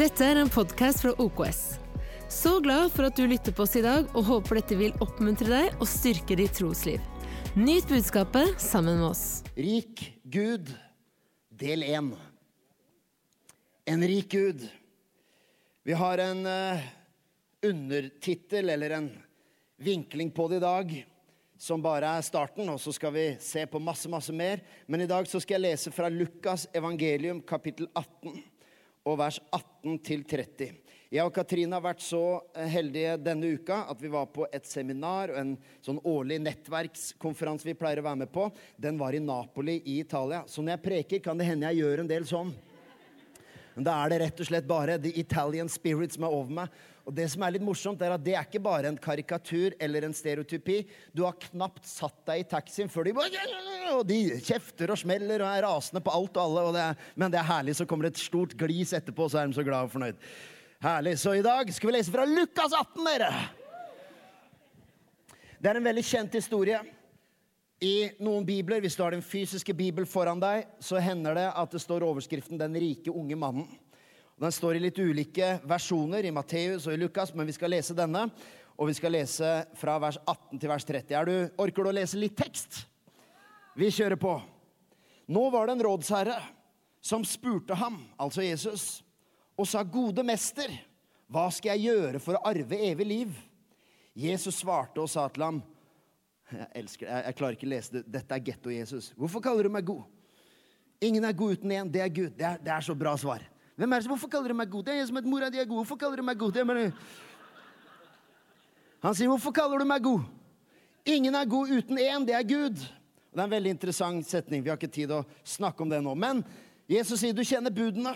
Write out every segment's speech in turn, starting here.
Dette er en podkast fra OKS. Så glad for at du lytter på oss i dag, og håper dette vil oppmuntre deg og styrke ditt trosliv. Nyt budskapet sammen med oss. Rik Gud, del 1. En rik Gud. Vi har en uh, undertittel, eller en vinkling på det i dag, som bare er starten, og så skal vi se på masse, masse mer. Men i dag så skal jeg lese fra Lukas evangelium kapittel 18 og vers 18-30. Jeg og Katrine har vært så eh, heldige denne uka at vi var på et seminar og en sånn årlig nettverkskonferanse vi pleier å være med på. Den var i Napoli i Italia. Så når jeg preker, kan det hende jeg gjør en del sånn. Men da er det rett og slett bare the Italian spirit som er over meg. Og det som er litt morsomt, er at det er ikke bare en karikatur eller en stereotypi. Du har knapt satt deg i taxien før de bare Og de kjefter og smeller og er rasende på alt og alle. Og det er, men det er herlig, så kommer det et stort glis etterpå, så er de så glad og fornøyd. Herlig. Så i dag skal vi lese fra Lukas 18, dere. Det er en veldig kjent historie. I noen bibler, hvis du har den fysiske bibel foran deg, så hender det at det står overskriften 'Den rike unge mannen'. Den står i litt ulike versjoner, i Matteus og i Lukas, men vi skal lese denne. Og vi skal lese fra vers 18 til vers 30. Du, orker du å lese litt tekst? Vi kjører på. Nå var det en rådsherre som spurte ham, altså Jesus, og sa, 'Gode mester, hva skal jeg gjøre for å arve evig liv?' Jesus svarte og sa til ham, jeg elsker. Jeg, jeg klarer ikke å lese det. Dette er getto-Jesus. Hvorfor kaller du meg god? Ingen er god uten én. Det er Gud. Det er, det er, så bra svar. Hvem er det som, Hvorfor kaller du meg god? Det er jeg som heter mora di er god. Hvorfor kaller du meg god? Er Han sier, 'Hvorfor kaller du meg god?' Ingen er god uten én. Det er Gud. Og Det er en veldig interessant setning. Vi har ikke tid å snakke om det nå. Men Jesus sier, 'Du kjenner budene'.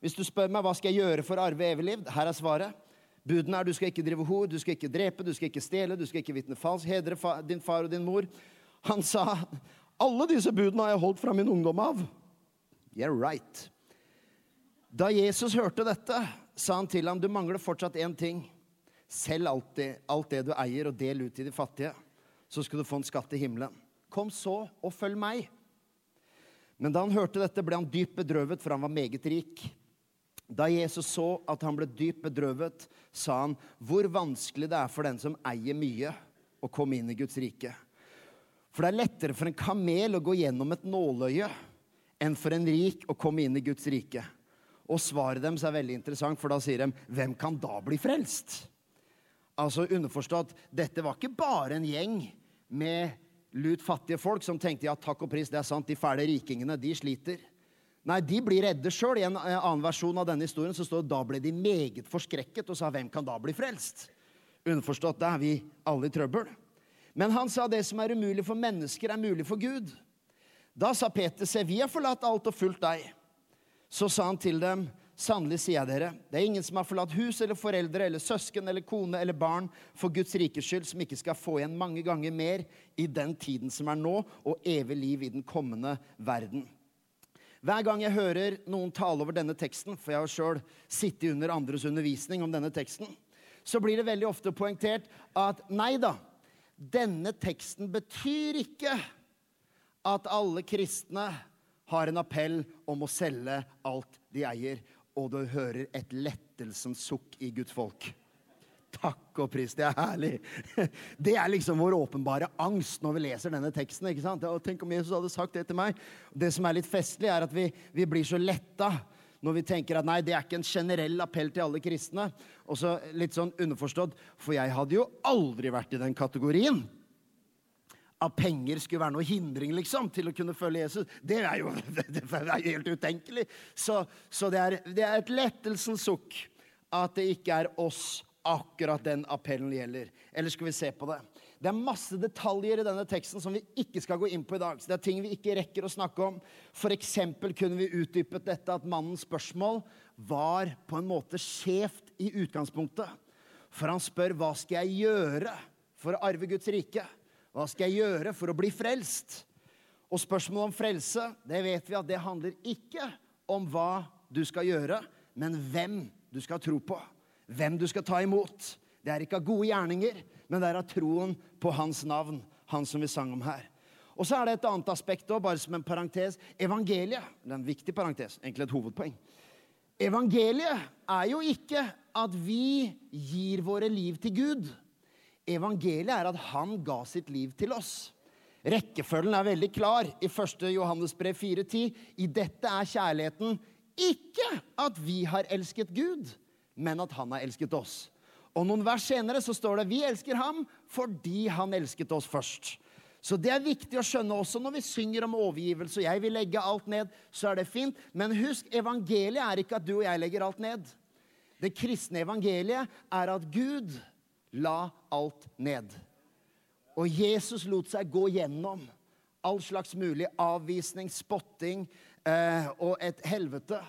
Hvis du spør meg hva skal jeg gjøre for å arve evig liv, her er svaret. Budene er du skal ikke drive hor, du skal ikke drepe, du skal ikke stjele, du skal ikke vitne falskt, hedre din far og din mor. Han sa, 'Alle disse budene har jeg holdt fra min ungdom av.' Yeah, right. Da Jesus hørte dette, sa han til ham, 'Du mangler fortsatt én ting.' 'Selg alt det, alt det du eier, og del ut til de fattige.' 'Så skal du få en skatt i himmelen.' 'Kom så og følg meg.' Men da han hørte dette, ble han dypt bedrøvet, for han var meget rik. Da Jesus så at han ble dypt bedrøvet, sa han, 'Hvor vanskelig det er for den som eier mye, å komme inn i Guds rike.' For det er lettere for en kamel å gå gjennom et nåløye enn for en rik å komme inn i Guds rike. Og svaret deres er veldig interessant, for da sier de, 'Hvem kan da bli frelst?' Altså underforstått, dette var ikke bare en gjeng med lut fattige folk som tenkte ja, takk og pris, det er sant, de fæle rikingene, de sliter. Nei, de blir redde sjøl. I en annen versjon av denne historien så står det da ble de meget forskrekket og sa hvem kan da bli frelst? Underforstått, da er vi alle i trøbbel. Men han sa det som er umulig for mennesker, er mulig for Gud. Da sa Peter, se, vi har forlatt alt og fulgt deg. Så sa han til dem, sannelig sier jeg dere, det er ingen som har forlatt hus eller foreldre eller søsken eller kone eller barn for Guds rikes skyld, som ikke skal få igjen mange ganger mer i den tiden som er nå, og evig liv i den kommende verden. Hver gang jeg hører noen tale over denne teksten, for jeg har sjøl sittet under andres undervisning om denne teksten, så blir det veldig ofte poengtert at nei da, denne teksten betyr ikke at alle kristne har en appell om å selge alt de eier, og du hører et lettelsens sukk i Guds folk. Takk og pris. Det er herlig. Det er liksom vår åpenbare angst når vi leser denne teksten. ikke sant? Og tenk om Jesus hadde sagt det til meg. Det som er litt festlig, er at vi, vi blir så letta når vi tenker at nei, det er ikke en generell appell til alle kristne. Og så litt sånn underforstått, for jeg hadde jo aldri vært i den kategorien. At penger skulle være noe hindring liksom, til å kunne følge Jesus. Det er jo det er helt utenkelig. Så, så det, er, det er et lettelsens sukk at det ikke er oss akkurat den appellen gjelder. Eller skal vi se på det? Det er masse detaljer i denne teksten som vi ikke skal gå inn på i dag. Så det er ting vi ikke rekker å snakke om. F.eks. kunne vi utdypet dette at mannens spørsmål var på en måte skjevt i utgangspunktet. For han spør hva skal jeg gjøre for å arve Guds rike? Hva skal jeg gjøre for å bli frelst? Og spørsmålet om frelse, det vet vi at det handler ikke om hva du skal gjøre, men hvem du skal tro på hvem du skal ta imot. Det er ikke av gode gjerninger, men det er av troen på hans navn, han som vi sang om her. Og så er det et annet aspekt òg, bare som en parentes. Evangeliet det er en viktig parentes, egentlig et hovedpoeng. Evangeliet er jo ikke at vi gir våre liv til Gud. Evangeliet er at han ga sitt liv til oss. Rekkefølgen er veldig klar i 1. Johannes brev 4,10. I dette er kjærligheten ikke at vi har elsket Gud, men at han har elsket oss. Og noen vers senere så står det vi elsker ham fordi han elsket oss først. Så det er viktig å skjønne også når vi synger om overgivelse. og jeg vil legge alt ned, så er det fint. Men husk, evangeliet er ikke at du og jeg legger alt ned. Det kristne evangeliet er at Gud la alt ned. Og Jesus lot seg gå gjennom all slags mulig avvisning, spotting eh, og et helvete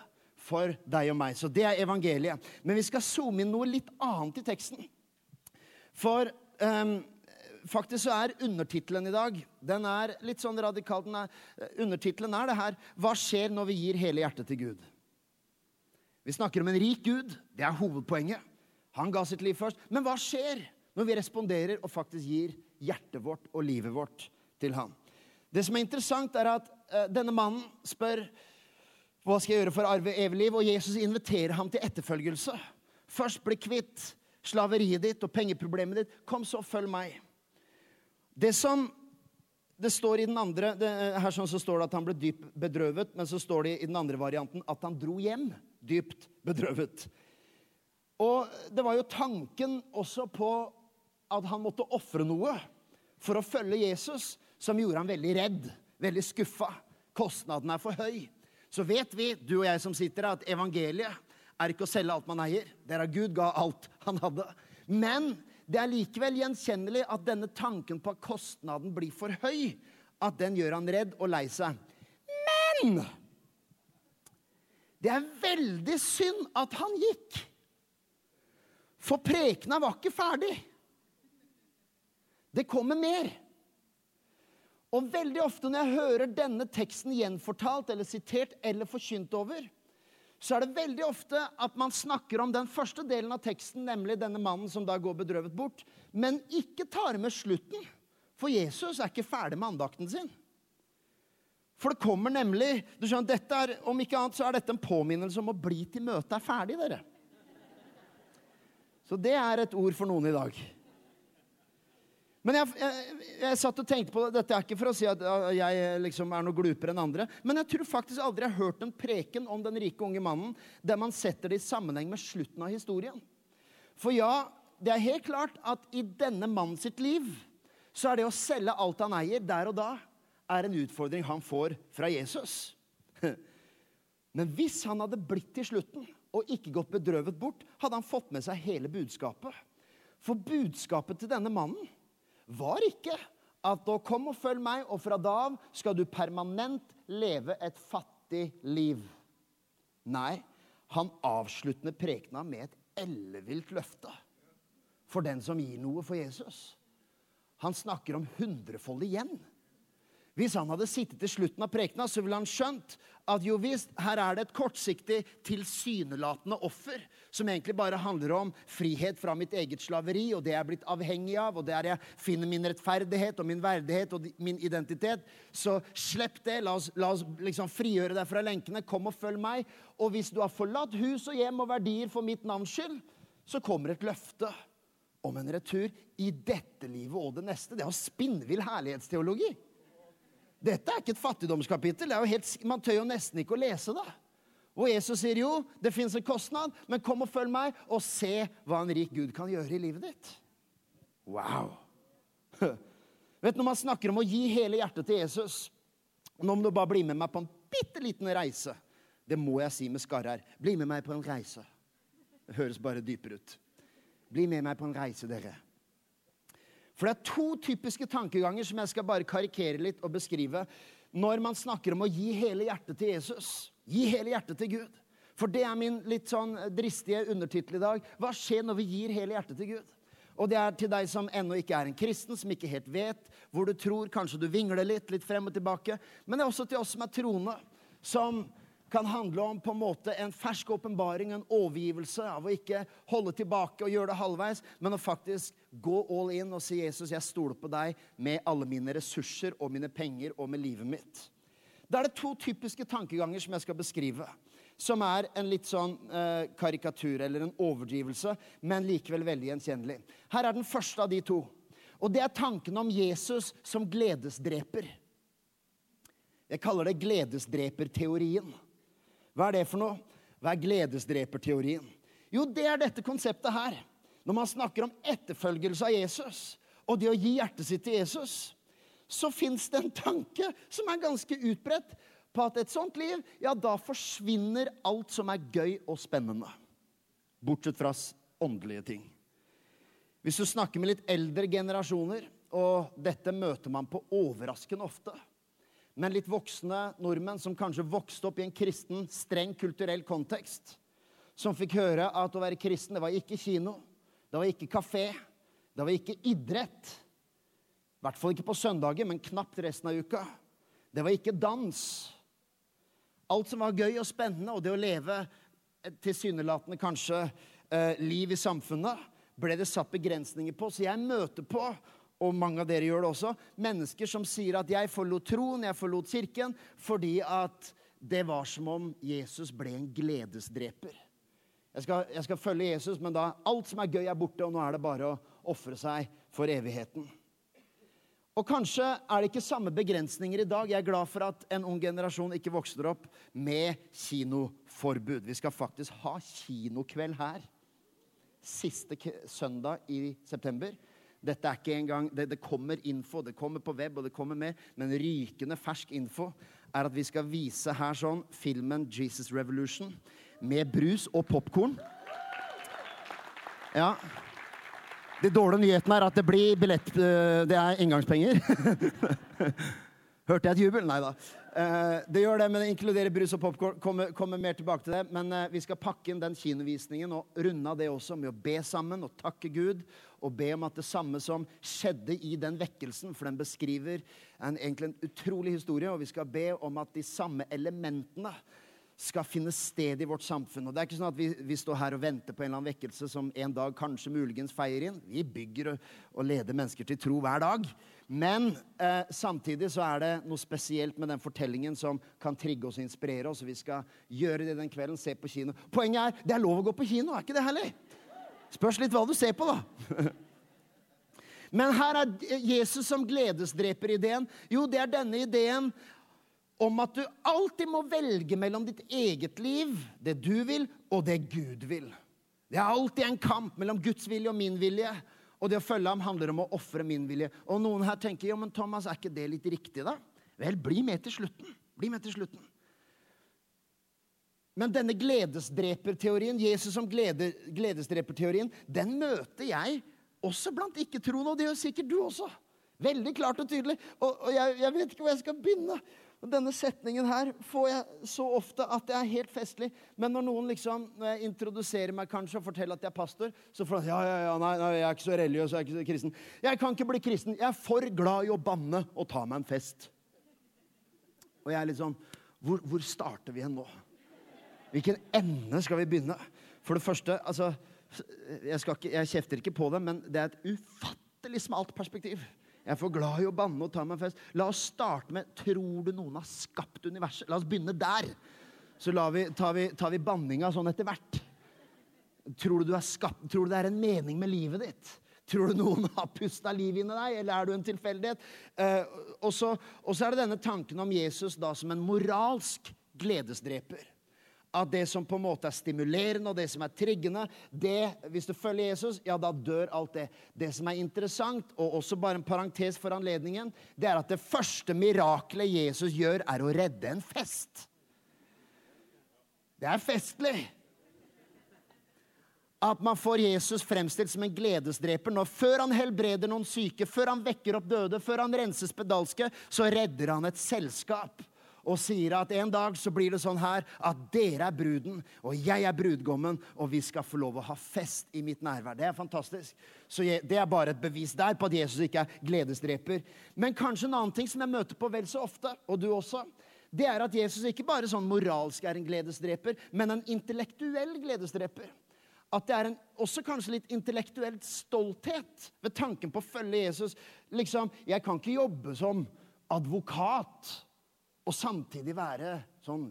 for deg og meg. Så det er evangeliet. Men vi skal zoome inn noe litt annet i teksten. For eh, faktisk så er undertittelen i dag den er litt sånn radikal. Den er, undertittelen er det her Hva skjer når vi gir hele hjertet til Gud? Vi snakker om en rik Gud. Det er hovedpoenget. Han ga sitt liv først. Men hva skjer når vi responderer og faktisk gir hjertet vårt og livet vårt til han? Det som er interessant, er at uh, denne mannen spør hva skal jeg gjøre for å arve evig liv, og Jesus inviterer ham til etterfølgelse. Først bli kvitt slaveriet ditt og pengeproblemet ditt. Kom, så følg meg. Det som det står i den andre, det, her sånn så står det at han ble dypt bedrøvet, men så står det i den andre varianten at han dro hjem dypt bedrøvet. Og det var jo tanken også på at han måtte ofre noe for å følge Jesus, som gjorde han veldig redd, veldig skuffa. Kostnaden er for høy. Så vet vi, du og jeg som sitter her, at evangeliet er ikke å selge alt man eier. Det er at Gud ga alt han hadde. Men det er likevel gjenkjennelig at denne tanken på at kostnaden blir for høy, at den gjør han redd og lei seg. Men det er veldig synd at han gikk. For prekena var ikke ferdig. Det kommer mer. Og veldig ofte når jeg hører denne teksten gjenfortalt eller sitert eller forkynt over, så er det veldig ofte at man snakker om den første delen av teksten, nemlig denne mannen som da går bedrøvet bort, men ikke tar med slutten. For Jesus er ikke ferdig med andakten sin. For det kommer nemlig du skjønner, dette er, Om ikke annet så er dette en påminnelse om å bli til møtet er ferdig, dere. Så det er et ord for noen i dag. Men jeg, jeg, jeg, satt og tenkte på det. Dette er ikke for å si at jeg liksom er noe glupere enn andre. Men jeg tror faktisk aldri jeg har hørt en preken om den rike unge mannen der man setter det i sammenheng med slutten av historien. For ja, det er helt klart at i denne mannen sitt liv så er det å selge alt han eier der og da, er en utfordring han får fra Jesus. Men hvis han hadde blitt til slutten og ikke gått bedrøvet bort, hadde han fått med seg hele budskapet. For budskapet til denne mannen var ikke at da kom og følg meg, og fra da av skal du permanent leve et fattig liv. Nei, han avsluttende prekena med et ellevilt løfte for den som gir noe for Jesus. Han snakker om hundrefold igjen. Hvis han hadde sittet til slutten av prekena, så ville han skjønt at jo visst, her er det et kortsiktig, tilsynelatende offer som egentlig bare handler om frihet fra mitt eget slaveri og det jeg er blitt avhengig av, og der jeg finner min rettferdighet og min verdighet og min identitet. Så slipp det. La oss, la oss liksom frigjøre deg fra lenkene. Kom og følg meg. Og hvis du har forlatt hus og hjem og verdier for mitt navns skyld, så kommer et løfte om en retur i dette livet og det neste. Det er jo spinnvill herlighetsteologi. Dette er ikke et fattigdomskapittel. Helt, man tør jo nesten ikke å lese det. Og Jesus sier jo, det fins en kostnad, men kom og følg meg, og se hva en rik Gud kan gjøre i livet ditt. Wow! Vet du, Når man snakker om å gi hele hjertet til Jesus Nå må du bare bli med meg på en bitte liten reise. Det må jeg si med skarre her. Bli med meg på en reise. Det høres bare dypere ut. Bli med meg på en reise, dere. For det er to typiske tankeganger som jeg skal bare karikere litt og beskrive når man snakker om å gi hele hjertet til Jesus. Gi hele hjertet til Gud. For det er min litt sånn dristige undertittel i dag. Hva skjer når vi gir hele hjertet til Gud? Og det er til deg som ennå ikke er en kristen, som ikke helt vet hvor du tror. Kanskje du vingler litt, litt frem og tilbake. Men det er også til oss som er troende, som kan handle om på en måte en fersk åpenbaring, en overgivelse av å ikke holde tilbake og gjøre det halvveis, men å faktisk gå all in og si 'Jesus, jeg stoler på deg med alle mine ressurser og mine penger og med livet mitt'. Da er det to typiske tankeganger som jeg skal beskrive. som er en litt sånn eh, karikatur eller en overdrivelse, men likevel veldig gjenkjennelig. Her er den første av de to. Og det er tanken om Jesus som gledesdreper. Jeg kaller det gledesdreperteorien. Hva er det for noe? Hva er gledesdreperteorien? Jo, det er dette konseptet her. Når man snakker om etterfølgelse av Jesus og det å gi hjertet sitt til Jesus, så fins det en tanke som er ganske utbredt på at et sånt liv, ja, da forsvinner alt som er gøy og spennende. Bortsett fra åndelige ting. Hvis du snakker med litt eldre generasjoner, og dette møter man på overraskende ofte Men litt voksne nordmenn som kanskje vokste opp i en kristen, streng kulturell kontekst, som fikk høre at å være kristen, det var ikke kino, det var ikke kafé, det var ikke idrett. I hvert fall ikke på søndager, men knapt resten av uka. Det var ikke dans. Alt som var gøy og spennende, og det å leve tilsynelatende kanskje eh, liv i samfunnet, ble det satt begrensninger på. Så jeg møter på, og mange av dere gjør det også, mennesker som sier at jeg forlot troen, jeg forlot kirken, fordi at det var som om Jesus ble en gledesdreper. Jeg skal, jeg skal følge Jesus, men da alt som er gøy, er borte, og nå er det bare å ofre seg for evigheten. Og kanskje er det ikke samme begrensninger i dag. Jeg er glad for at en ung generasjon ikke vokser opp med kinoforbud. Vi skal faktisk ha kinokveld her. Siste søndag i september. Dette er ikke engang, det, det kommer info, det kommer på web, og det kommer med, men rykende fersk info er at vi skal vise her sånn filmen 'Jesus Revolution' med brus og popkorn. Ja. De dårlige nyhetene er at det blir billett... Eh, det er inngangspenger. Hørte jeg et jubel? Nei da. Eh, det gjør det, men det inkluderer brus og popkorn. Kommer, kommer, mer tilbake til det. Men eh, vi skal pakke inn den kinovisningen og runde av det også med å be sammen og takke Gud. Og be om at det samme som skjedde i den vekkelsen, for den beskriver en, egentlig en utrolig historie, og vi skal be om at de samme elementene skal finne sted i vårt samfunn. Og det er ikke sånn at vi, vi, står her og venter på en eller annen vekkelse som en dag kanskje muligens feier inn. Vi bygger og, og leder mennesker til tro hver dag. Men eh, samtidig så er det noe spesielt med den fortellingen som kan trigge oss og inspirere oss. og Vi skal gjøre det den kvelden, se på kino. Poenget er det er lov å gå på kino, er ikke det herlig? Spørs litt hva du ser på, da. Men her er Jesus som gledesdreper-ideen. Jo, det er denne ideen om at du alltid må velge mellom ditt eget liv, det du vil, og det Gud vil. Det er alltid en kamp mellom Guds vilje og min vilje. Og det å følge ham handler om å ofre min vilje. Og noen her tenker ja, men Thomas, er ikke det litt riktig, da? Vel, bli med til slutten. Bli med til slutten. Men denne gledesdreperteorien, Jesus som glede, gledesdreperteorien, den møter jeg også blant ikke-troende, og det gjør sikkert du også. Veldig klart og tydelig. Og, og jeg, jeg, vet ikke hvor jeg skal begynne. Denne setningen her får jeg så ofte at det er helt festlig. Men når noen liksom, når jeg introduserer meg kanskje og forteller at jeg er pastor, så får jeg ja, ja, ja, nei, nei, jeg er ikke så religiøs, jeg er ikke så kristen. Jeg kan ikke bli kristen. Jeg er for glad i å banne og ta meg en fest. Og jeg er litt sånn Hvor, hvor starter vi hen nå? Hvilken ende skal vi begynne? For det første, altså Jeg, ikke, jeg kjefter ikke på det, men det er et ufattelig smalt perspektiv. Jeg er for glad i å banne og ta meg fest. La oss starte med Tror du noen har skapt universet? La oss begynne der. Så vi, tar, vi, tar vi banninga sånn etter hvert. Tror du, du skapt, tror du det er en mening med livet ditt? Tror du noen har pusta liv i deg, eller er du en tilfeldighet? Eh, og så er det denne tanken om Jesus da som en moralsk gledesdreper at det som på en måte er stimulerende og det som er triggende, det, hvis du følger Jesus, ja, da dør alt det. Det som er interessant, og også bare en parentes for anledningen, det er at det første miraklet Jesus gjør, er å redde en fest. Det er festlig. At man får Jesus fremstilt som en gledesdreper når før han helbreder noen syke, før han vekker opp døde, før han renser spedalske, så redder han et selskap og sier at en dag så blir det sånn her at dere er bruden, og jeg er brudgommen, og vi skal få lov å ha fest i mitt nærvær. Det er fantastisk. Så Det er bare et bevis der på at Jesus ikke er gledesdreper. Men kanskje en annen ting som jeg møter på vel så ofte, og du også, det er at Jesus ikke bare sånn moralsk er en gledesdreper, men en intellektuell gledesdreper. At det er en, også kanskje litt intellektuell stolthet ved tanken på å følge Jesus. Liksom, Jeg kan ikke jobbe som advokat og samtidig være sånn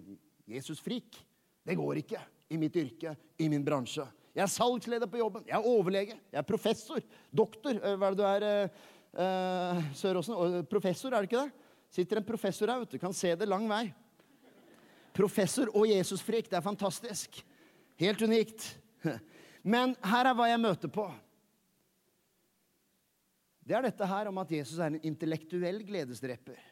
Jesus-frik. Det går ikke i mitt yrke, i min bransje. Jeg er salgsleder på jobben. Jeg er overlege. Jeg er professor. Doktor. Eh, hva er det du er, uh, uh, Søråsen? Professor, er det ikke det? Sitter en professor her, vet du. Kan se det lang vei. Professor og Jesusfrik. Det er fantastisk. Helt unikt. Men her er hva jeg møter på. Det er dette her om at Jesus er en intellektuell gledesdreper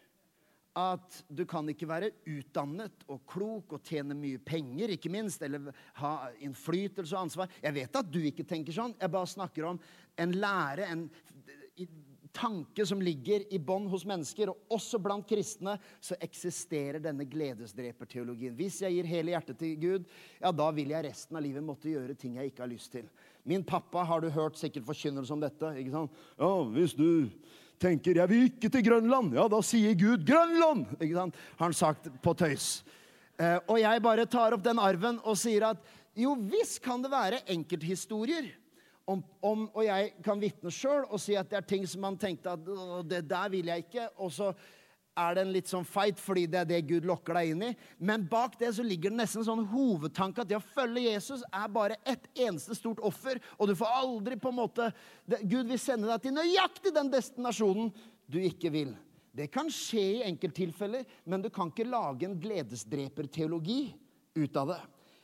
at du kan ikke være utdannet og klok og tjene mye penger, ikke minst, eller ha innflytelse og ansvar. Jeg vet at du ikke tenker sånn. Jeg bare snakker om en lære, en tanke som ligger i bånd hos mennesker. Og også blant kristne så eksisterer denne gledesdreperteologien. Hvis jeg gir hele hjertet til Gud, ja, da vil jeg resten av livet måtte gjøre ting jeg ikke har lyst til. Min pappa har du hørt sikkert forkynnelse om dette. ikke sant? Ja, hvis du tenker 'jeg vil ikke til Grønland', ja, da sier Gud 'Grønland'! Ikke sant? Har han sagt på tøys. Eh, og jeg bare tar opp den arven og sier at jo visst kan det være enkelthistorier. Om, om, og jeg kan vitne sjøl og si at det er ting som man tenkte at det der vil jeg ikke. Og så er det en litt sånn fight fordi det er det Gud lokker deg inn i. Men bak det så ligger det nesten en sånn hovedtanke at det å følge Jesus er bare ett eneste stort offer. Og du får aldri på en måte det, Gud vil sende deg til nøyaktig den destinasjonen du ikke vil. Det kan skje i enkelttilfeller, men du kan ikke lage en gledesdreperteologi ut av det.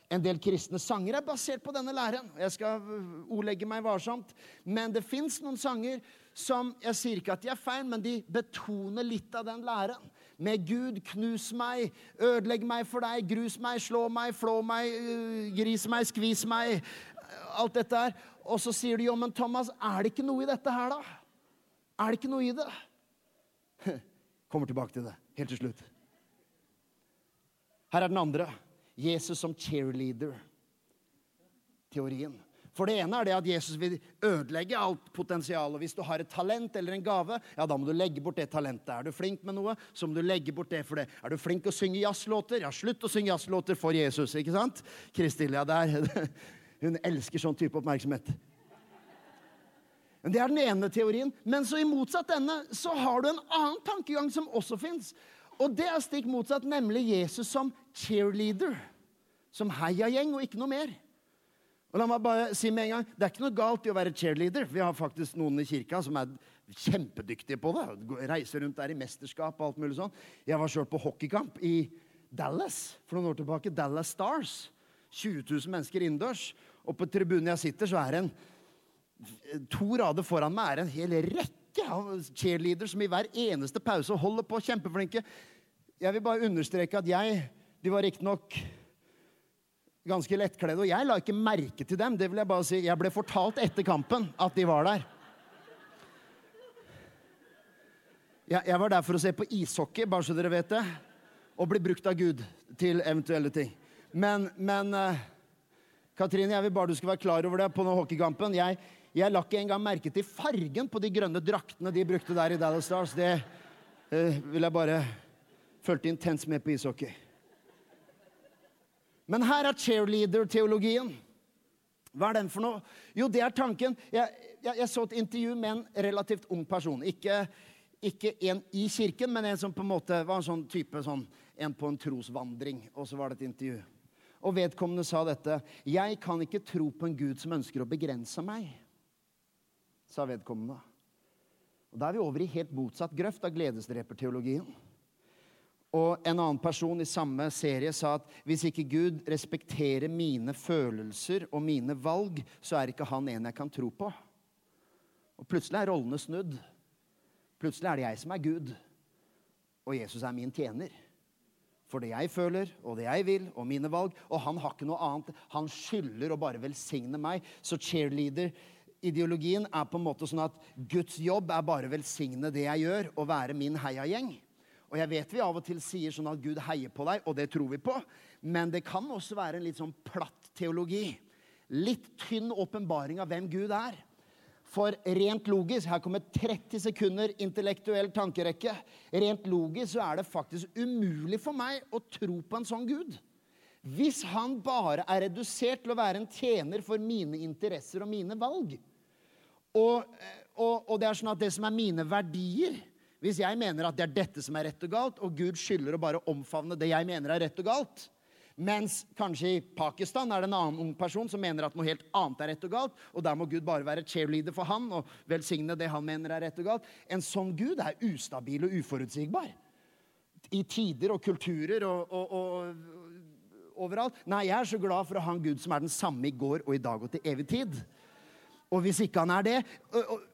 En del kristne sanger er basert på denne læren. Jeg skal ordlegge meg varsomt. Men det fins noen sanger som Jeg sier ikke at de er feil, men de betoner litt av den læren. Med Gud, knus meg, ødelegg meg for deg, grus meg, slå meg, flå meg, øh, gris meg, skvis meg. Alt dette her. Og så sier de jo, men Thomas, er det ikke noe i dette her, da? Er det ikke noe i det? Kommer tilbake til det helt til slutt. Her er den andre. Jesus som cheerleader-teorien. For det ene er det at Jesus vil ødelegge alt potensial. Og hvis du har et talent eller en gave, ja, da må du legge bort det talentet. Er du flink med noe, så må du legge bort det for det. Er du flink å synge jazzlåter, ja, slutt å synge jazzlåter for Jesus. Ikke sant? Kristil, ja, der. Hun elsker sånn type oppmerksomhet. Men Det er den ene teorien. Men så i motsatt denne så har du en annen tankegang som også fins. Og det er stikk motsatt, nemlig Jesus som cheerleader. Som heiagjeng og ikke noe mer. Og la meg bare si med en gang, Det er ikke noe galt i å være cheerleader. Vi har faktisk noen i kirka som er kjempedyktige på det. Reiser rundt der i mesterskap og alt mulig sånn. Jeg var sjøl på hockeykamp i Dallas for noen år tilbake. Dallas Stars. 20 000 mennesker innendørs. Og på tribunen jeg sitter, så er det en To rader foran meg er en hel rekke av cheerleaders som i hver eneste pause holder på, kjempeflinke. Jeg vil bare understreke at jeg De var riktignok ganske lettkledde, og jeg la ikke merke til dem. Det vil Jeg bare si. Jeg ble fortalt etter kampen at de var der. Jeg, jeg var der for å se på ishockey, bare så dere vet det. Og bli brukt av Gud til eventuelle ting. Men, men uh, Katrine, jeg vil bare du skal være klar over det på noen hockeykampen. Jeg, jeg la ikke engang merke til fargen på de grønne draktene de brukte der i Dallas Stars. Det uh, vil jeg bare Fulgte intenst med på ishockey. Men her er cheerleader-teologien. Hva er den for noe? Jo, det er tanken Jeg, jeg, jeg så et intervju med en relativt ung person. Ikke, ikke, en i kirken, men en som på en måte var en sånn type sånn, En på en trosvandring. Og så var det et intervju. Og vedkommende sa dette. Jeg kan ikke tro på en Gud som ønsker å begrense meg sa vedkommende. Og Da er vi over i helt motsatt grøft av gledesdreperteologien. Og en annen person i samme serie sa at hvis ikke Gud respekterer mine følelser og mine valg, så er ikke han en jeg kan tro på. Og plutselig er rollene snudd. Plutselig er det jeg som er Gud, og Jesus er min tjener. For det jeg føler, og det jeg vil, og mine valg. Og han har ikke noe annet. Han skylder å bare velsigne meg. Så cheerleader ideologien er på en måte sånn at Guds jobb er bare å velsigne det jeg gjør, og være min heiagjeng. Og jeg vet vi av og til sier sånn at Gud heier på deg, og det tror vi på. Men det kan også være en litt sånn platt teologi. Litt tynn åpenbaring av hvem Gud er. For rent logisk Her kommer 30 sekunder intellektuell tankerekke. Rent logisk så er det faktisk umulig for meg å tro på en sånn Gud. Hvis han bare er redusert til å være en tjener for mine interesser og mine valg, og, og, og, det er sånn at det som er mine verdier Hvis jeg mener at det er dette som er rett og galt, og Gud skylder å bare omfavne det jeg mener er rett og galt Mens kanskje i Pakistan er det en annen ung person som mener at noe helt annet er rett og galt, og der må Gud bare være cheerleader for han og velsigne det han mener er rett og galt. En sånn Gud er ustabil og uforutsigbar. I tider og kulturer og, og, og overalt. Nei, jeg er så glad for å ha en Gud som er den samme i går og i dag og til evig tid. Og hvis ikke han er det,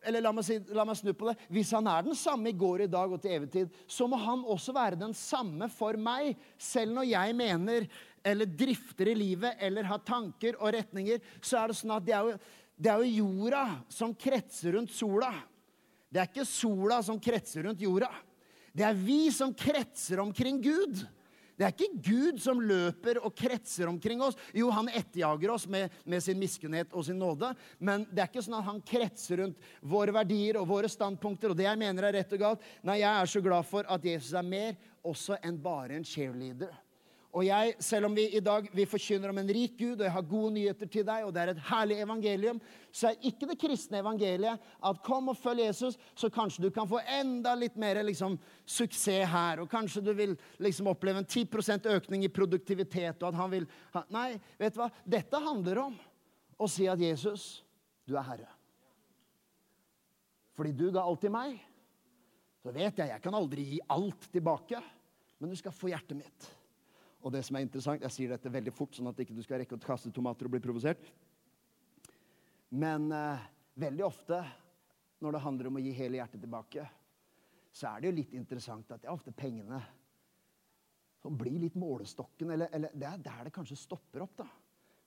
eller la meg, si, la meg, snu på det Hvis han er den samme i går, i dag og til evig tid, så må han også være den samme for meg, selv når jeg mener eller drifter i livet eller har tanker og retninger, så er det sånn at det er jo, det er jo jorda som kretser rundt sola. Det er ikke sola som kretser rundt jorda. Det er vi som kretser omkring Gud. Det er ikke Gud som løper og kretser omkring oss. Jo, han etterjager oss med, med, sin miskunnhet og sin nåde, men det er ikke sånn at han kretser rundt våre verdier og våre standpunkter og det jeg mener er rett og galt. Nei, jeg er så glad for at Jesus er mer også enn bare en cheerleader. Og jeg, selv om vi i dag vi forkynner om en rik Gud, og jeg har gode nyheter til deg, og det er et herlig evangelium, så er ikke det kristne evangeliet at kom og følg Jesus, så kanskje du kan få enda litt mer liksom, suksess her. Og kanskje du vil liksom, oppleve en 10% økning i produktivitet. og at han vil... Nei, vet du hva? Dette handler om å si at Jesus, du er Herre. Fordi du ga alt til meg. Så vet jeg jeg kan aldri gi alt tilbake, men du skal få hjertet mitt. Og det som er interessant, Jeg sier dette veldig fort, sånn at ikke du skal rekke å kaste tomater og bli provosert. Men eh, veldig ofte når det handler om å gi hele hjertet tilbake, så er det jo litt interessant at det er ofte pengene som blir litt målestokken. Eller, eller det er der det kanskje stopper opp. da.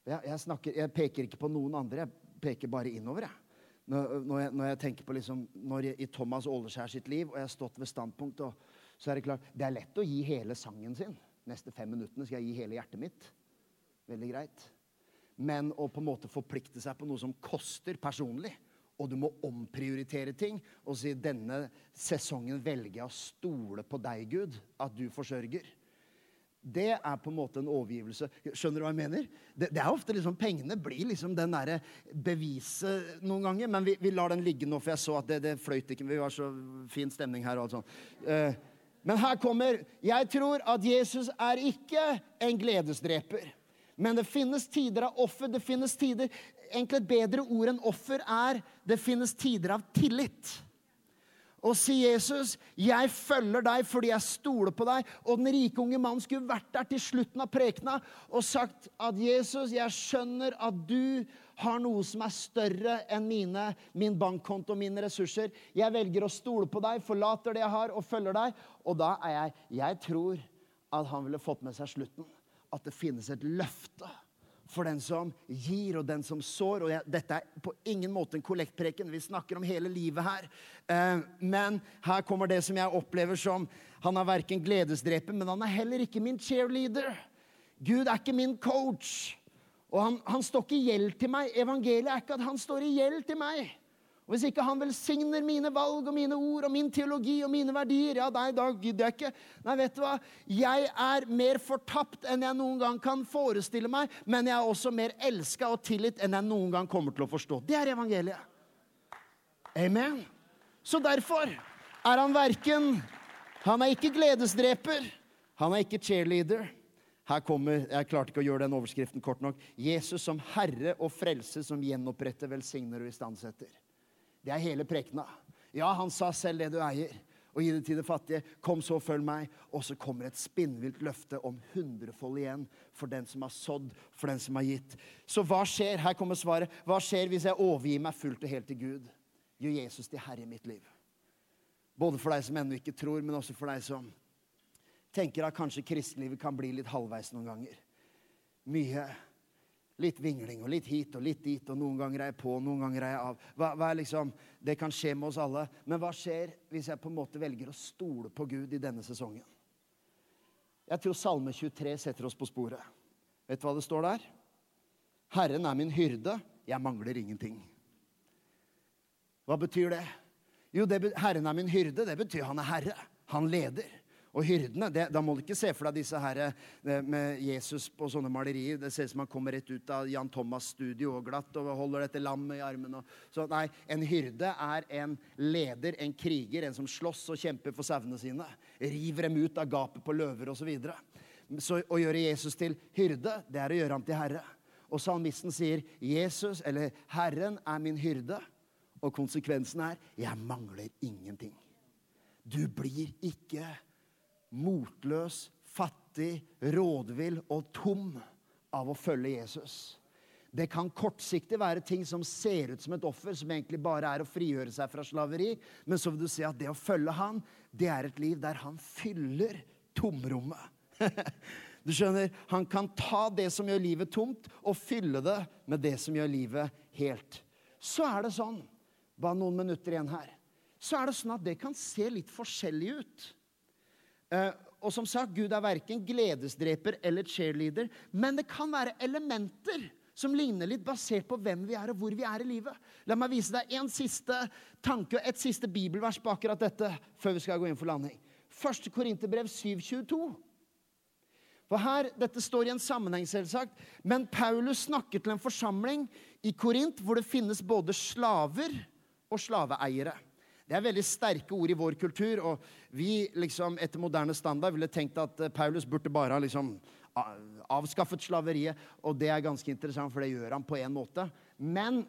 Jeg, jeg, snakker, jeg, peker ikke på noen andre, jeg peker bare innover. jeg. Når, når, jeg, når jeg, tenker på liksom, når I Thomas Åleskjær sitt liv, og jeg har stått ved standpunkt, og, så er det klart Det er lett å gi hele sangen sin neste fem minuttene skal jeg gi hele hjertet mitt. Veldig greit. Men å på en måte forplikte seg på noe som koster personlig, og du må omprioritere ting og si denne sesongen velger jeg å stole på deg, Gud, at du forsørger. Det er på en måte en overgivelse. Skjønner du hva jeg mener? Det, det er ofte liksom, Pengene blir liksom den derre beviset noen ganger. Men vi, vi, lar den ligge nå, for jeg så at det, det fløyt ikke. Vi var så fin stemning her. og alt sånt. Uh, men her kommer Jeg tror at Jesus er ikke en gledesdreper. Men det finnes tider av offer. Det finnes tider Egentlig et bedre ord enn offer er det finnes tider av tillit. Og si Jesus, 'Jeg følger deg fordi jeg stoler på deg.' Og den rike unge mannen skulle vært der til slutten av prekena og sagt at 'Jesus, jeg skjønner at du har noe som er større enn mine, min bankkonto og mine ressurser. Jeg velger å stole på deg, forlater det jeg har, og følger deg. Og da er jeg Jeg tror at han ville fått med seg slutten. At det finnes et løfte for den som gir, og den som sår. Og jeg, dette er på ingen måte en kollektpreken. Vi snakker om hele livet her. Eh, men her kommer det som jeg opplever som Han er verken gledesdreper, men han er heller ikke min cheerleader. Gud er ikke min coach. Og han, han står ikke i gjeld til meg. Evangeliet er ikke at han står i gjeld til meg. Og Hvis ikke han velsigner mine valg og mine ord og min teologi og mine verdier, ja, nei, da gidder jeg ikke. Nei, vet du hva? Jeg er mer fortapt enn jeg noen gang kan forestille meg, men jeg er også mer elska og tillit enn jeg noen gang kommer til å forstå. Det er evangeliet. Amen. Så derfor er han verken Han er ikke gledesdreper. Han er ikke cheerleader. Her kommer, Jeg klarte ikke å gjøre den overskriften kort nok. Jesus som Herre og Frelse, som gjenoppretter, velsigner og istandsetter. Det er hele prekena. Ja, han sa selv det du eier, og gi det til det fattige. Kom så, følg meg. Og så kommer et spinnvilt løfte om hundrefold igjen for den som har sådd, for den som har gitt. Så hva skjer? Her kommer svaret. Hva skjer hvis jeg overgir meg fullt og helt til Gud? Gjør Jesus til herre i mitt liv. Både for deg som ennå ikke tror, men også for deg som tenker at kanskje kristenlivet kan bli litt halvveis noen ganger. Mye litt vingling og litt hit og litt dit, og noen ganger er jeg på, noen ganger er jeg av. Hva, hva liksom, Det kan skje med oss alle. Men hva skjer hvis jeg på en måte velger å stole på Gud i denne sesongen? Jeg tror Salme 23 setter oss på sporet. Vet du hva det står der? Herren er min hyrde, jeg mangler ingenting. Hva betyr det? Jo, det, Herren er min hyrde, det betyr han er herre. Han leder. Og hyrdene, det, Da må du ikke se for deg disse her eh, med Jesus på sånne malerier. Det ser ut som han kommer rett ut av Jan Thomas' studio og glatt og holder dette lammet i armen. Og, så nei, En hyrde er en leder, en kriger, en som slåss og kjemper for sauene sine. River dem ut av gapet på løver osv. Så å gjøre Jesus til hyrde, det er å gjøre ham til herre. Og salmisten sier, 'Jesus, eller Herren, er min hyrde'. Og konsekvensen er, 'Jeg mangler ingenting'. Du blir ikke motløs, fattig, rådvill og tom av å følge Jesus. Det kan kortsiktig være ting som ser ut som et offer, som egentlig bare er å frigjøre seg fra slaveri. Men så vil du se at det å følge han, det er et liv der han fyller tomrommet. Du skjønner, Han kan ta det som gjør livet tomt, og fylle det med det som gjør livet helt. Så er det sånn, bare noen minutter igjen her, så er det sånn at det kan se litt forskjellig ut. Eh, og som sagt, Gud er verken gledesdreper eller cheerleader, men det kan være elementer som ligner litt, basert på hvem vi er og hvor vi er i livet. La meg vise deg en siste tanke og et siste bibelvers på akkurat dette før vi skal gå inn for landing. 1. Korinterbrev 722. For her, Dette står i en sammenheng, selvsagt, men Paulus snakker til en forsamling i Korint hvor det finnes både slaver og slaveeiere. Det er veldig sterke ord i vår kultur, og vi liksom, etter moderne standard ville tenkt at eh, Paulus burde bare ha liksom, avskaffet slaveriet, og det er ganske interessant, for det gjør han på en måte. Men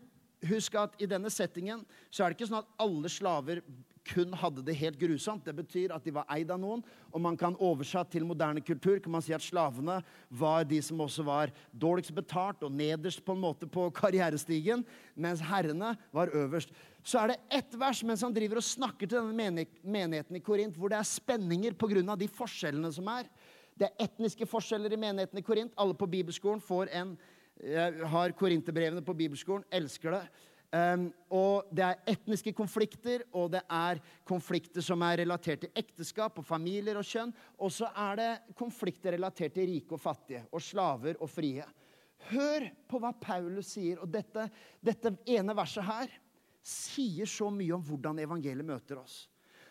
husk at i denne settingen så er det ikke sånn at alle slaver kun hadde det helt grusomt. Det betyr at de var eid av noen. Og man kan oversatt til moderne kultur kan man si at slavene var de som også var dårligst betalt og nederst på en måte på karrierestigen, mens herrene var øverst. Så er det ett vers mens han driver og snakker til denne menigheten i Korint, hvor det er spenninger pga. de forskjellene som er. Det er etniske forskjeller i menigheten i Korint. Alle på bibelskolen får en, eh, har korinterbrevene på bibelskolen, elsker det. Um, og det er etniske konflikter, og det er konflikter som er relatert til ekteskap og familier og kjønn. Og så er det konflikter relatert til rike og fattige, og slaver og frie. Hør på hva Paulus sier. Og dette, dette ene verset her sier så mye om hvordan evangeliet møter oss.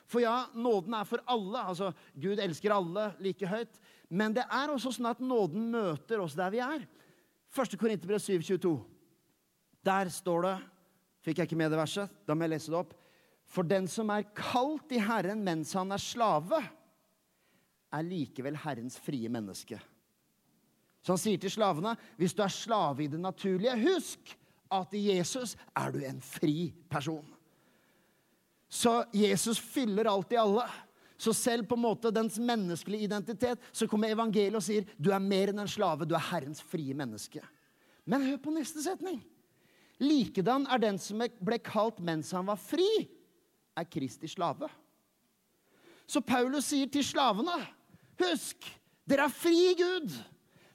For ja, nåden er for alle. altså Gud elsker alle like høyt. Men det er også sånn at nåden møter oss der vi er. 1. Korinterbrev 7,22. Der står det Fikk jeg ikke med det verset? Da må jeg lese det opp. For den som er kalt i Herren mens han er slave, er likevel Herrens frie menneske. Så han sier til slavene, hvis du er slave i det naturlige, husk at i Jesus er du en fri person. Så Jesus fyller alltid alle. Så selv på en måte dens menneskelige identitet, så kommer evangeliet og sier du er mer enn en slave, du er Herrens frie menneske. Men hør på neste setning. Likedan er den som ble kalt mens han var fri, er Kristi slave. Så Paulus sier til slavene, husk, dere er fri Gud.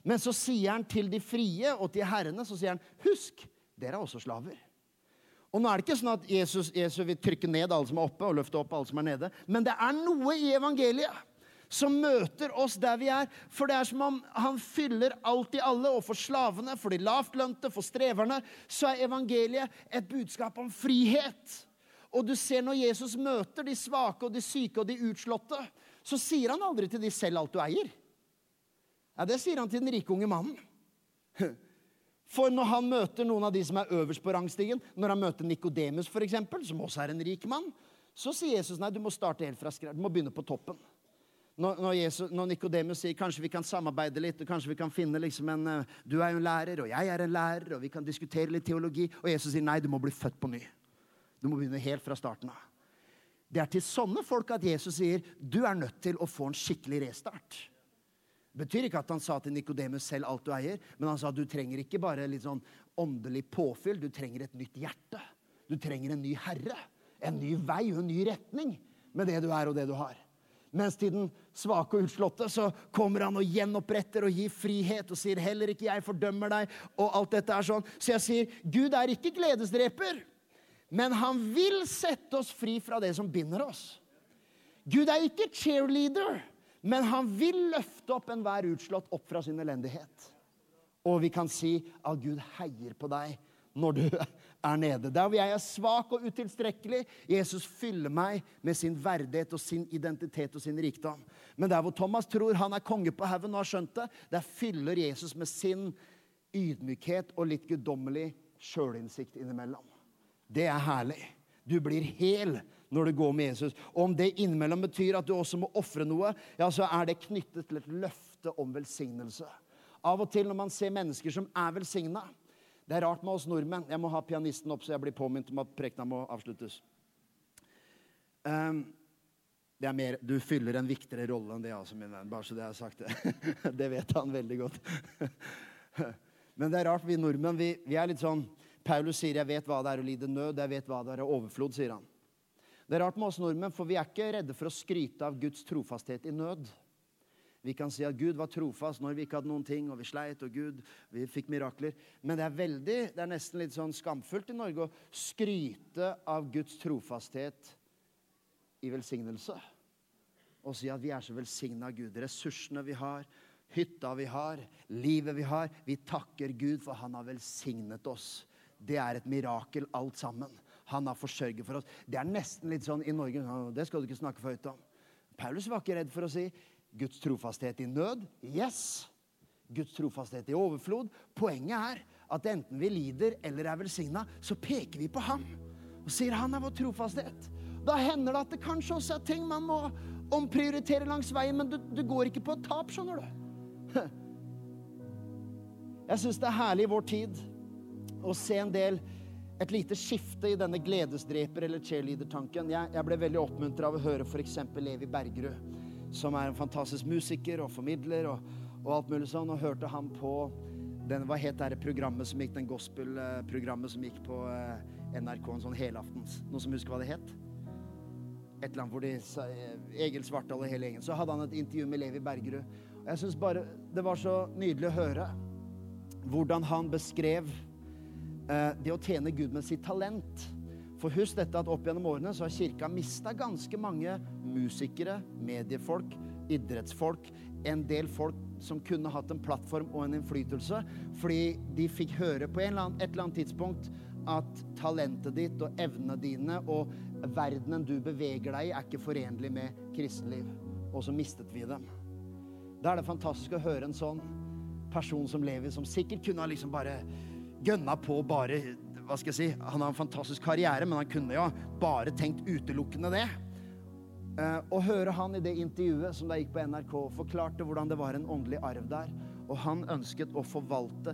Men så sier han til de frie og til herrene, så sier han, husk, dere er også slaver. Og nå er det ikke sånn at Jesus, Jesus vil trykke ned alle som er oppe, og løfte opp alle som er nede. Men det er noe i evangeliet som møter oss der vi er. For det er som om han fyller alt i alle. Og for slavene, for de lavtlønte, for streverne, så er evangeliet et budskap om frihet. Og du ser når Jesus møter de svake og de syke og de utslåtte, så sier han aldri til de 'selv alt du eier'. Ja, Det sier han til den rike unge mannen. For når han møter noen av de som er øverst på rangstigen, når han møter Nikodemus, som også er en rik mann, så sier Jesus nei, du må starte helt fra skrevet. Du må begynne på toppen. Når, når, Nikodemus sier kanskje vi kan samarbeide litt, og kanskje vi kan finne liksom en uh, Du er jo en lærer, og jeg er en lærer, og vi kan diskutere litt teologi. Og Jesus sier nei, du må bli født på ny. Du må begynne helt fra starten av. Det er til sånne folk at Jesus sier du er nødt til å få en skikkelig restart. Betyr ikke at han sa til Nikodemus selv alt du eier, men han sa at du trenger ikke bare litt sånn åndelig påfyll, du trenger et nytt hjerte. Du trenger en ny herre, en ny vei og en ny retning med det du er og det du har. Mens til den svake og utslåtte så kommer han og gjenoppretter og gir frihet og sier 'heller ikke jeg fordømmer deg'. og alt dette er sånn. Så jeg sier Gud er ikke gledesdreper, men han vil sette oss fri fra det som binder oss. Gud er ikke cheerleader, men han vil løfte opp enhver utslått opp fra sin elendighet. Og vi kan si at Gud heier på deg når du er nede. Der hvor jeg er svak og utilstrekkelig, Jesus fyller meg med sin verdighet og sin identitet og sin rikdom. Men der hvor Thomas tror han er konge på haugen og har skjønt det, der fyller Jesus med sin ydmykhet og litt guddommelig sjølinnsikt innimellom. Det er herlig. Du blir hel når du går med Jesus. Og om det innimellom betyr at du også må ofre noe, ja, så er det knyttet til et løfte om velsignelse. Av og til når man ser mennesker som er velsigna Det er rart med oss nordmenn. Jeg må ha pianisten opp, så jeg blir påminnet om at prekena må avsluttes. Um, er mer, Du fyller en viktigere rolle enn det, altså, min venn. Bare så det er sagt. Det, det vet han veldig godt. Men det er rart, vi nordmenn vi, vi, er litt sånn Paulus sier 'jeg vet hva det er å lide nød', 'jeg vet hva det er å overflod', sier han. Det er rart med oss nordmenn, for vi er ikke redde for å skryte av Guds trofasthet i nød. Vi kan si at Gud var trofast når vi ikke hadde noen ting, og vi sleit, og Gud, vi fikk mirakler. Men det er veldig, det er nesten litt sånn skamfullt i Norge å skryte av Guds trofasthet i velsignelse. Og si at vi er så velsigna av Gud. Ressursene vi har, hytta vi har, livet vi har. Vi takker Gud for han har velsignet oss. Det er et mirakel, alt sammen. Han har forsørget for oss. Det er nesten litt sånn i Norge Det skal du ikke snakke for høyt om. Paulus var ikke redd for å si Guds trofasthet i nød. Yes. Guds trofasthet i overflod. Poenget er at enten vi lider eller er velsigna, så peker vi på ham og sier han er vår trofasthet. Da hender det at det kanskje også er ting man må omprioritere langs veien, men du, du går ikke på et tap, skjønner du. Jeg syns det er herlig i vår tid å se en del et lite skifte i denne gledesdreper- eller cheerleader-tanken. Jeg, jeg, ble veldig oppmuntra av å høre f.eks. Levi Bergerud, som er en fantastisk musiker og formidler og, og alt mulig sånn, og hørte han på den, hva het det programmet som gikk, den gospel-programmet som gikk på eh, NRK en sånn helaftens? Noen som husker hva det het? et eller annet hvor de sa eh, Egil Svartdal og hele gjengen. Så hadde han et intervju med Levi Bergerud. Og jeg syns bare det var så nydelig å høre hvordan han beskrev det å tjene Gud med sitt talent. For husk dette at opp gjennom årene så har kirka mista ganske mange musikere, mediefolk, idrettsfolk, en del folk som kunne hatt en plattform og en innflytelse, fordi de fikk høre på eller annen, et eller annet tidspunkt at talentet ditt og evnene dine og verdenen du beveger deg i, er ikke forenlig med kristenliv. Og så mistet vi dem. Da er det fantastisk å høre en sånn person som lever, som sikkert kunne ha liksom bare gønna på bare hva skal jeg si, Han har en fantastisk karriere, men han kunne jo bare tenkt utelukkende det. Å høre han i det intervjuet som da gikk på NRK, forklarte hvordan det var en åndelig arv der og han ønsket å forvalte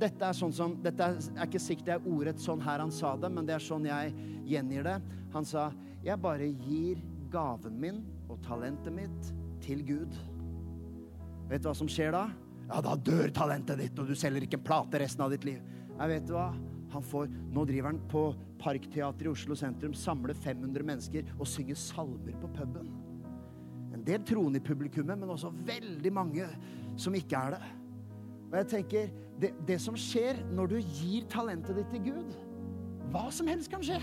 Dette er sånn som, dette er ikke sikkert det er ordrett sånn her han sa det, men det er sånn jeg gjengir det. Han sa, 'Jeg bare gir gaven min og talentet mitt til Gud'. Vet du hva som skjer da? Ja, da dør talentet ditt, og du selger ikke en plate resten av ditt liv. Jeg vet hva? Han får, nå driver han på Parkteatret i Oslo sentrum, samler 500 mennesker og synger salmer på puben. En del troende i publikummet, men også veldig mange som ikke er det. Og jeg tenker, det, det som skjer når du gir talentet ditt til Gud Hva som helst kan skje.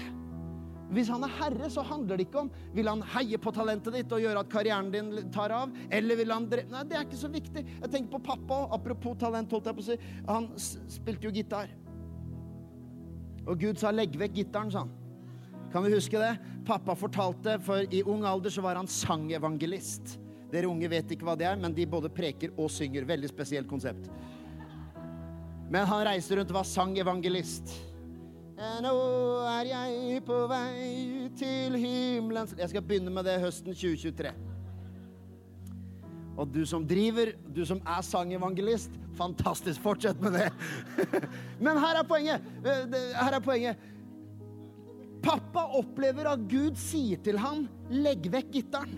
Hvis han er herre, så handler det ikke om vil han heie på talentet ditt og gjøre at karrieren din tar av, eller vil han Nei, det er ikke så viktig. Jeg tenker på pappa. Apropos talent, holdt jeg på å si. Han spilte jo gitar. Og Gud sa 'legg vekk gitaren', sa han. Kan vi huske det? Pappa fortalte, for i ung alder så var han sangevangelist. Dere unge vet ikke hva det er, men de både preker og synger. Veldig spesielt konsept. Men han reiste rundt og var sangevangelist. Nå er jeg på vei til himmelen Jeg skal begynne med det høsten 2023. Og du som driver, du som er sangevangelist, fantastisk. Fortsett med det. Men her er poenget. Her er poenget. Pappa opplever at Gud sier til ham 'legg vekk gitaren'.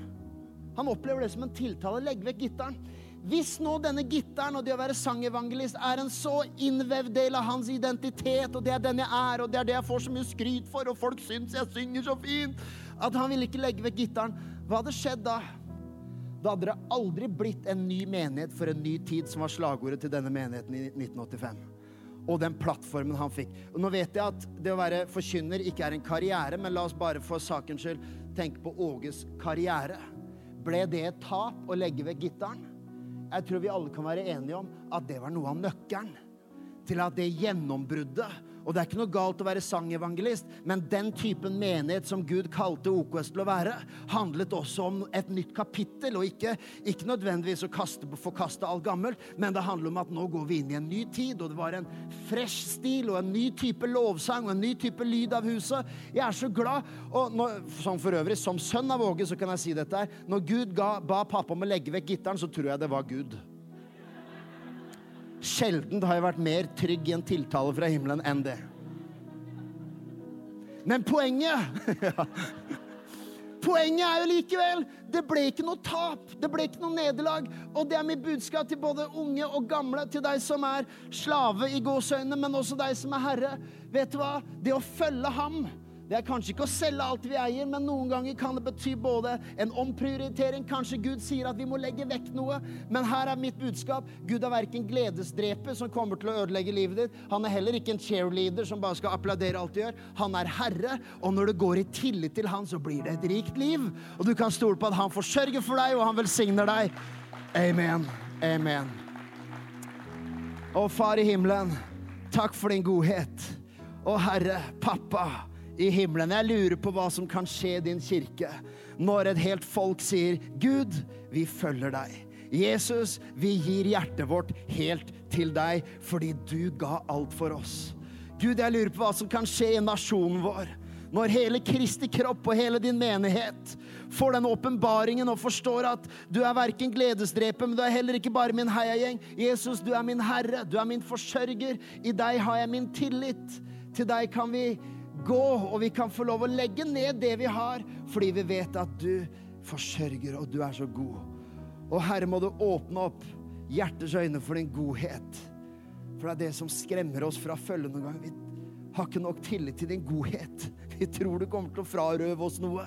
Han opplever det som en tiltale. Legg vekk gitaren. Hvis nå denne gitaren og det å være sangevangelist er en så innvevd del av hans identitet, og det er den jeg er, og det er det jeg får så mye skryt for, og folk syns jeg synger så fint, at han ville ikke legge vekk gitaren, hva hadde skjedd da? Da hadde det aldri blitt en ny menighet for en ny tid, som var slagordet til denne menigheten i 1985 og den plattformen han fikk. Og nå vet jeg at det å være forkynner ikke er en karriere, men la oss bare for sakens skyld tenke på Åges karriere. Ble det et tap å legge vekk gitaren? Jeg tror vi alle kan være enige om at det var noe av nøkkelen til at det gjennombruddet Og det er ikke noe galt å være sangevangelist, men den typen menighet som Gud kalte OKS til å være, handlet også om et nytt kapittel, og ikke, ikke nødvendigvis å kaste, forkaste alt gammelt, men det handler om at nå går vi inn i en ny tid, og det var en fresh stil og en ny type lovsang og en ny type lyd av huset. Jeg er så glad. Og når, som for øvrig, som sønn av Åge, så kan jeg si dette her. Når Gud ga, ba pappa om å legge vekk gitaren, så tror jeg det var Gud. Sjelden har jeg vært mer trygg i en tiltale fra himmelen enn det. Men poenget Poenget er jo likevel det ble ikke noe tap, det ble ikke noe nederlag. Og det er mitt budskap til både unge og gamle, til deg som er slave i gåseøynene, men også deg som er herre. Vet du hva? Det å følge ham det er kanskje ikke å selge alt vi eier, men noen ganger kan det bety både en omprioritering Kanskje Gud sier at vi må legge vekk noe. Men her er mitt budskap. Gud er verken gledesdreper som kommer til å ødelegge livet ditt. Han er heller ikke en cheerleader som bare skal applaudere alt du gjør. Han er herre, og når du går i tillit til han, så blir det et rikt liv. Og du kan stole på at han forsørger for deg, og han velsigner deg. Amen. Amen. Å, Far i himmelen, takk for din godhet. Å, Herre, pappa i himmelen. Jeg lurer på hva som kan skje i din kirke når et helt folk sier, 'Gud, vi følger deg'. Jesus, vi gir hjertet vårt helt til deg fordi du ga alt for oss. Gud, jeg lurer på hva som kan skje i nasjonen vår. Når hele Kristi kropp og hele din menighet får den åpenbaringen og forstår at du er verken gledesdreper, men du er heller ikke bare min heiagjeng. Jesus, du er min Herre, du er min forsørger. I deg har jeg min tillit. Til deg kan vi gå, og vi kan få lov å legge ned det vi har, fordi vi vet at du forsørger, og du er så god. Og Herre, må du åpne opp hjertets øyne for din godhet. For det er det som skremmer oss fra å følge noen gang. Vi har ikke nok tillit til din godhet. Vi tror du kommer til å frarøve oss noe.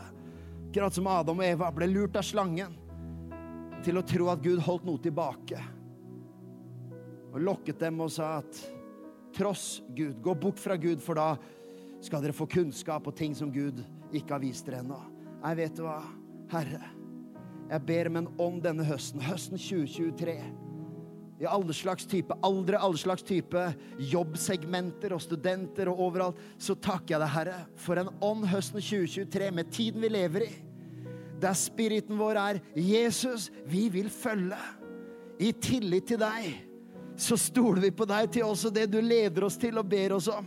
Akkurat som Adam og Eva ble lurt av slangen til å tro at Gud holdt noe tilbake. Og lokket dem og sa at tross Gud, gå bort fra Gud, for da skal dere få kunnskap og ting som Gud ikke har vist dere ennå. Jeg vet du hva, Herre, jeg ber om en ånd denne høsten, høsten 2023. I alle slags type aldre, alle slags type jobbsegmenter og studenter og overalt, så takker jeg deg, Herre, for en ånd høsten 2023 med tiden vi lever i. Der spiriten vår er Jesus, vi vil følge. I tillit til deg så stoler vi på deg til også det du leder oss til og ber oss om.